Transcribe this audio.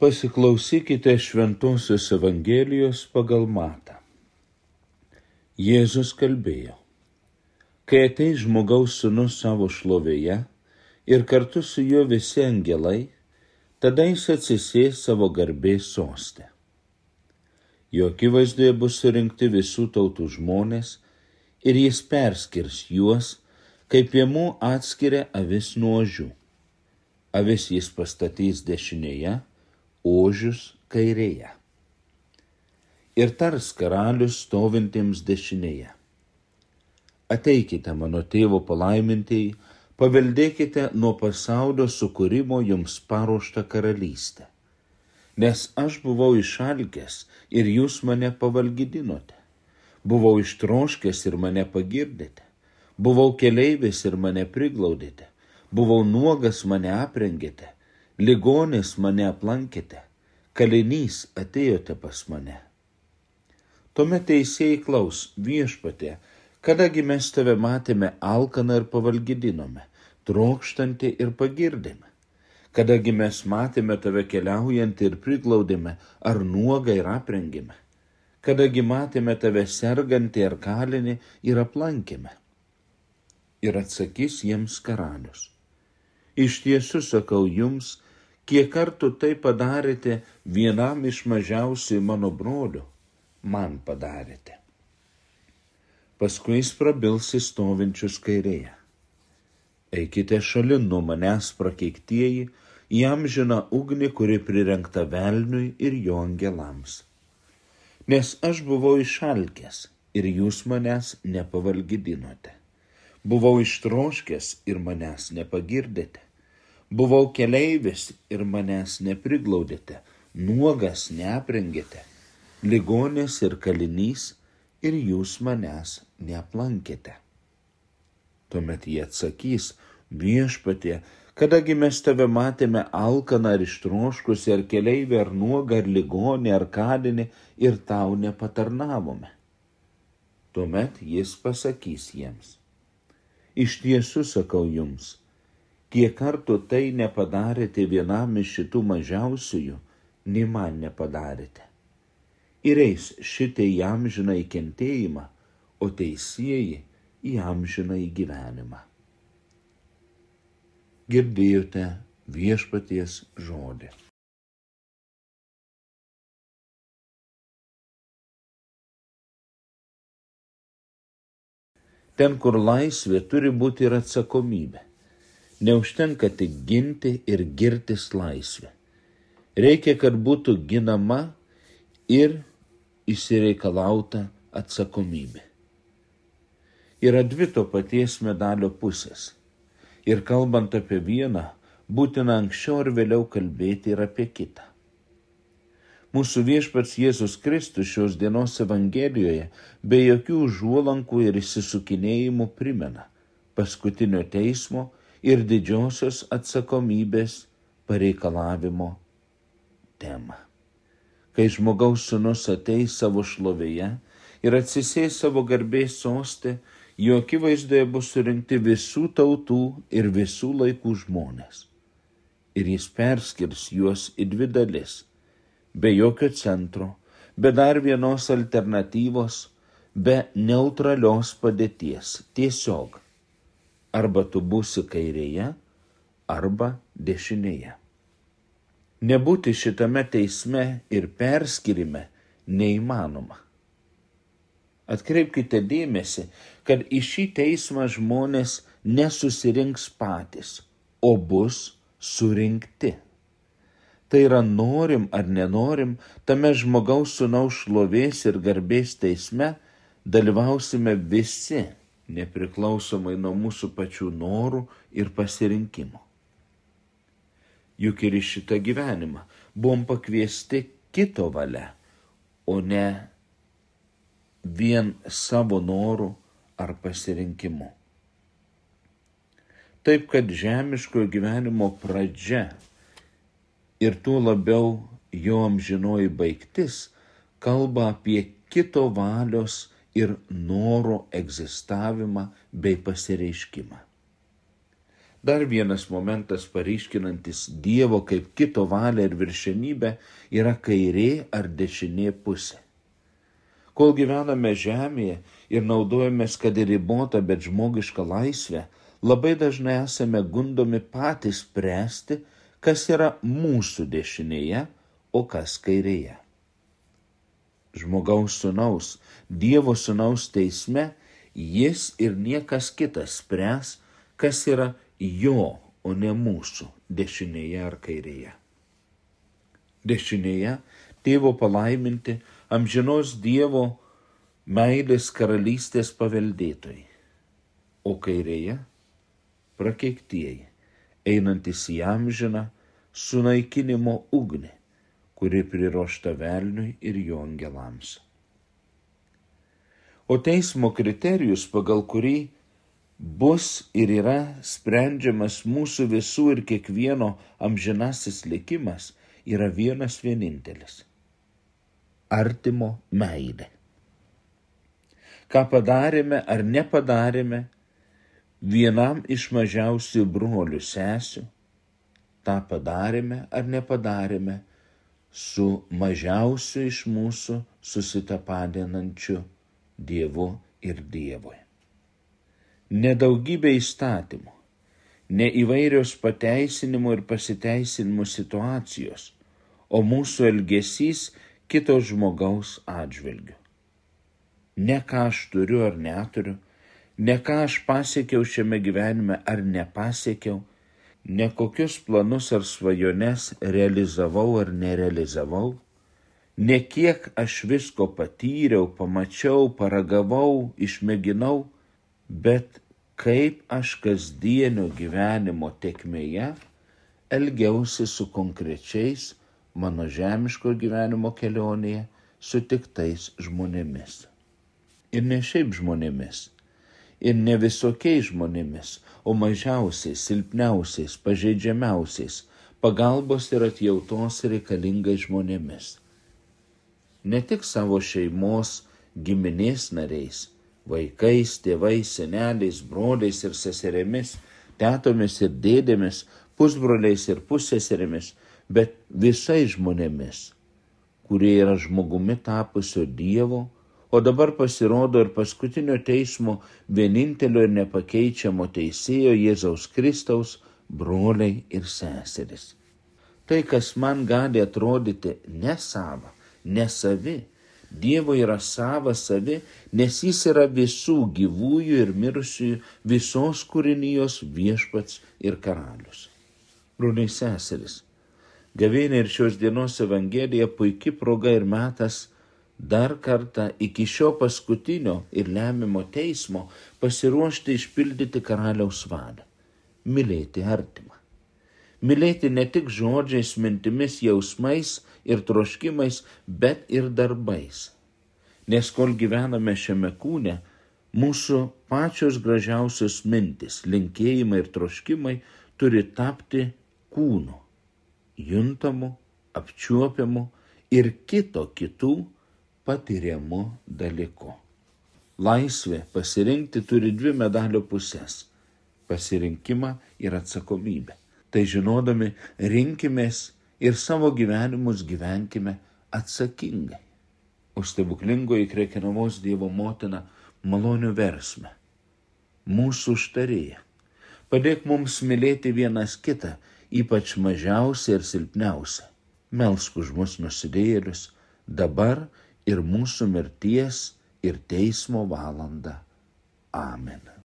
Pasiklausykite Šventojios Evangelijos pagal Matą. Jėzus kalbėjo, kai ateis žmogaus sunus savo šlovėje ir kartu su juo visi angelai, tada jis atsisės savo garbės sostę. Jo akivaizdoje bus surinkti visų tautų žmonės ir jis perskirs juos, kaip piemų atskiria avis nuožių. Avis jis pastatys dešinėje, ožius kairėje. Ir tars karalius stovintiems dešinėje. Ateikite mano tėvo palaimintieji, paveldėkite nuo pasaulio sukūrimo jums paruoštą karalystę. Nes aš buvau išalkęs ir jūs mane pavalgydinote. Buvau ištroškęs ir mane pagirdėte. Buvau keleivis ir mane priglaudėte. Buvau nuogas mane aprengėte ligonis mane aplankėte, kalinys atėjote pas mane. Tuomet teisėjai klaus viešpatė, kadagi mes tave matėme alkaną ir pavalgydinome, trokštantį ir pagirdėme. Kadagi mes matėme tave keliaujantį ir priglaudėme, ar nuogą ir aprengėme. Kadagi matėme tave sergantį ar kalinį ir aplankėme. Ir atsakys jiems karalius. Iš tiesų sakau jums, kiek kartų tai padarėte vienam iš mažiausiai mano brolių, man padarėte. Paskui jis prabils į stovinčius kairėje. Eikite šalin nuo manęs prakeiktieji, į amžiną ugnį, kuri prirengta velniui ir jo angelams. Nes aš buvau išalkęs ir jūs manęs nepavalgydinote. Buvau ištroškęs ir manęs nepagirdėte Buvau keleivis ir manęs nepriglaudėte, nuogas neaprengėte, ligonis ir kalinys ir jūs manęs neaplankėte. Tuomet jie atsakys, viešpatie, kadagi mes tave matėme alkaną ar ištroškusi, ar keleivį, ar nuogą, ar ligonį, ar kalinį ir tau nepatarnavome. Tuomet jis pasakys jiems, iš tiesų sakau jums, kiek kartų tai nepadarėte vienam iš šitų mažiausiųjų, nei man nepadarėte. Ir eis šitai jam žinai kentėjimą, o teisėjai į amžinai gyvenimą. Girdėjote viešpaties žodį. Ten, kur laisvė, turi būti ir atsakomybė. Neužtenka tik ginti ir girtis laisvę. Reikia, kad būtų ginama ir įsireikalauta atsakomybė. Yra dvi to paties medalio pusės. Ir kalbant apie vieną, būtina anksčiau ar vėliau kalbėti ir apie kitą. Mūsų viešpats Jėzus Kristus šios dienos Evangelijoje be jokių užuolankų ir įsisukinėjimų primena paskutinio teismo ir didžiosios atsakomybės pareikalavimo temą. Kai žmogaus sunus ateis savo šlovėje ir atsisės savo garbės sostė, jo akivaizdoje bus surinkti visų tautų ir visų laikų žmonės. Ir jis perskirs juos į dvi dalis, be jokio centro, be dar vienos alternatyvos, be neutralios padėties, tiesiog arba tu būsi kairėje, arba dešinėje. Nebūti šitame teisme ir perskirime neįmanoma. Atkreipkite dėmesį, kad į šį teismą žmonės nesusirinks patys, o bus surinkti. Tai yra norim ar nenorim, tame žmogaus sunaus šlovės ir garbės teisme dalyvausime visi nepriklausomai nuo mūsų pačių norų ir pasirinkimų. Juk ir į šitą gyvenimą buvom pakviesti kito valia, o ne vien savo norų ar pasirinkimu. Taip kad žemiškojo gyvenimo pradžia ir tuo labiau jo amžinoji baigtis kalba apie kito valios ir noro egzistavimą bei pasireiškimą. Dar vienas momentas paryškinantis Dievo kaip kito valią ir viršenybę yra kairė ar dešinė pusė. Kol gyvename žemėje ir naudojamės, kad ir ribotą, bet žmogišką laisvę, labai dažnai esame gundomi patys spręsti, kas yra mūsų dešinėje, o kas kairėje. Žmogaus sunaus, Dievo sunaus teisme jis ir niekas kitas spręs, kas yra jo, o ne mūsų dešinėje ar kairėje. Dešinėje tėvo palaiminti amžinos Dievo meilės karalystės paveldėtojai, o kairėje prakeiktieji, einantis į amžiną sunaikinimo ugnį, kuri priruošta velniui ir jo angelams. O teismo kriterijus, pagal kurį bus ir yra sprendžiamas mūsų visų ir kiekvieno amžinasis likimas, yra vienas vienintelis - artimo meilė ką padarėme ar nepadarėme vienam iš mažiausių brolių sesių, tą padarėme ar nepadarėme su mažiausiu iš mūsų susitapadinančiu Dievu ir Dievui. Nedaugybė įstatymų, ne įvairios pateisinimų ir pasiteisinimų situacijos, o mūsų elgesys kito žmogaus atžvilgiu ne ką aš turiu ar neturiu, ne ką aš pasiekiau šiame gyvenime ar nepasiekiau, ne kokius planus ar svajones realizavau ar nerealizavau, ne kiek aš visko patyriau, pamačiau, paragavau, išmėginau, bet kaip aš kasdienio gyvenimo tekmėje elgiausi su konkrečiais mano žemiško gyvenimo kelionėje sutiktais žmonėmis. Ir ne šiaip žmonėmis, ir ne visokiais žmonėmis, o mažiausiais, silpniausiais, pažeidžiamiausiais, pagalbos ir atjautos reikalingais žmonėmis. Ne tik savo šeimos, giminės nariais, vaikais, tėvais, seneliais, broliais ir seserėmis, tetomis ir dėdėmis, pusbroliais ir pusseserėmis, bet visais žmonėmis, kurie yra žmogumi tapusio Dievo, o dabar pasirodo ir paskutinio teismo vienintelio ir nepakeičiamo teisėjo Jėzaus Kristaus broliai ir seserys. Tai, kas man gali atrodyti nesava, nesavi, Dievo yra sava savi, nes jis yra visų gyvųjų ir mirusiųjų, visos kūrinijos viešpats ir karalius. Broliai seseris, gavėnė ir šios dienos evangelija puikia proga ir metas dar kartą iki šio paskutinio ir lemimo teismo pasiruošti išpildyti karaliaus valią - mylėti artimą. Mylėti ne tik žodžiais, mintimis, jausmais ir troškimais, bet ir darbais. Nes kol gyvename šiame kūne, mūsų pačios gražiausios mintis, linkėjimai ir troškimai turi tapti kūnu, juntamu, apčiuopiamu ir kito kitų patiriamu dalyku. Laisvė pasirinkti turi dvi medalio pusės - pasirinkimą ir atsakomybę. Tai žinodami, rinkimės ir savo gyvenimus gyvenkime atsakingai. O stebuklingoji krekinamos Dievo motina malonių versme. Mūsų užtarėja. Padėk mums mylėti vienas kitą, ypač mažiausią ir silpniausią. Melsk už mus nusidėjėlius dabar ir mūsų mirties ir teismo valandą. Amen.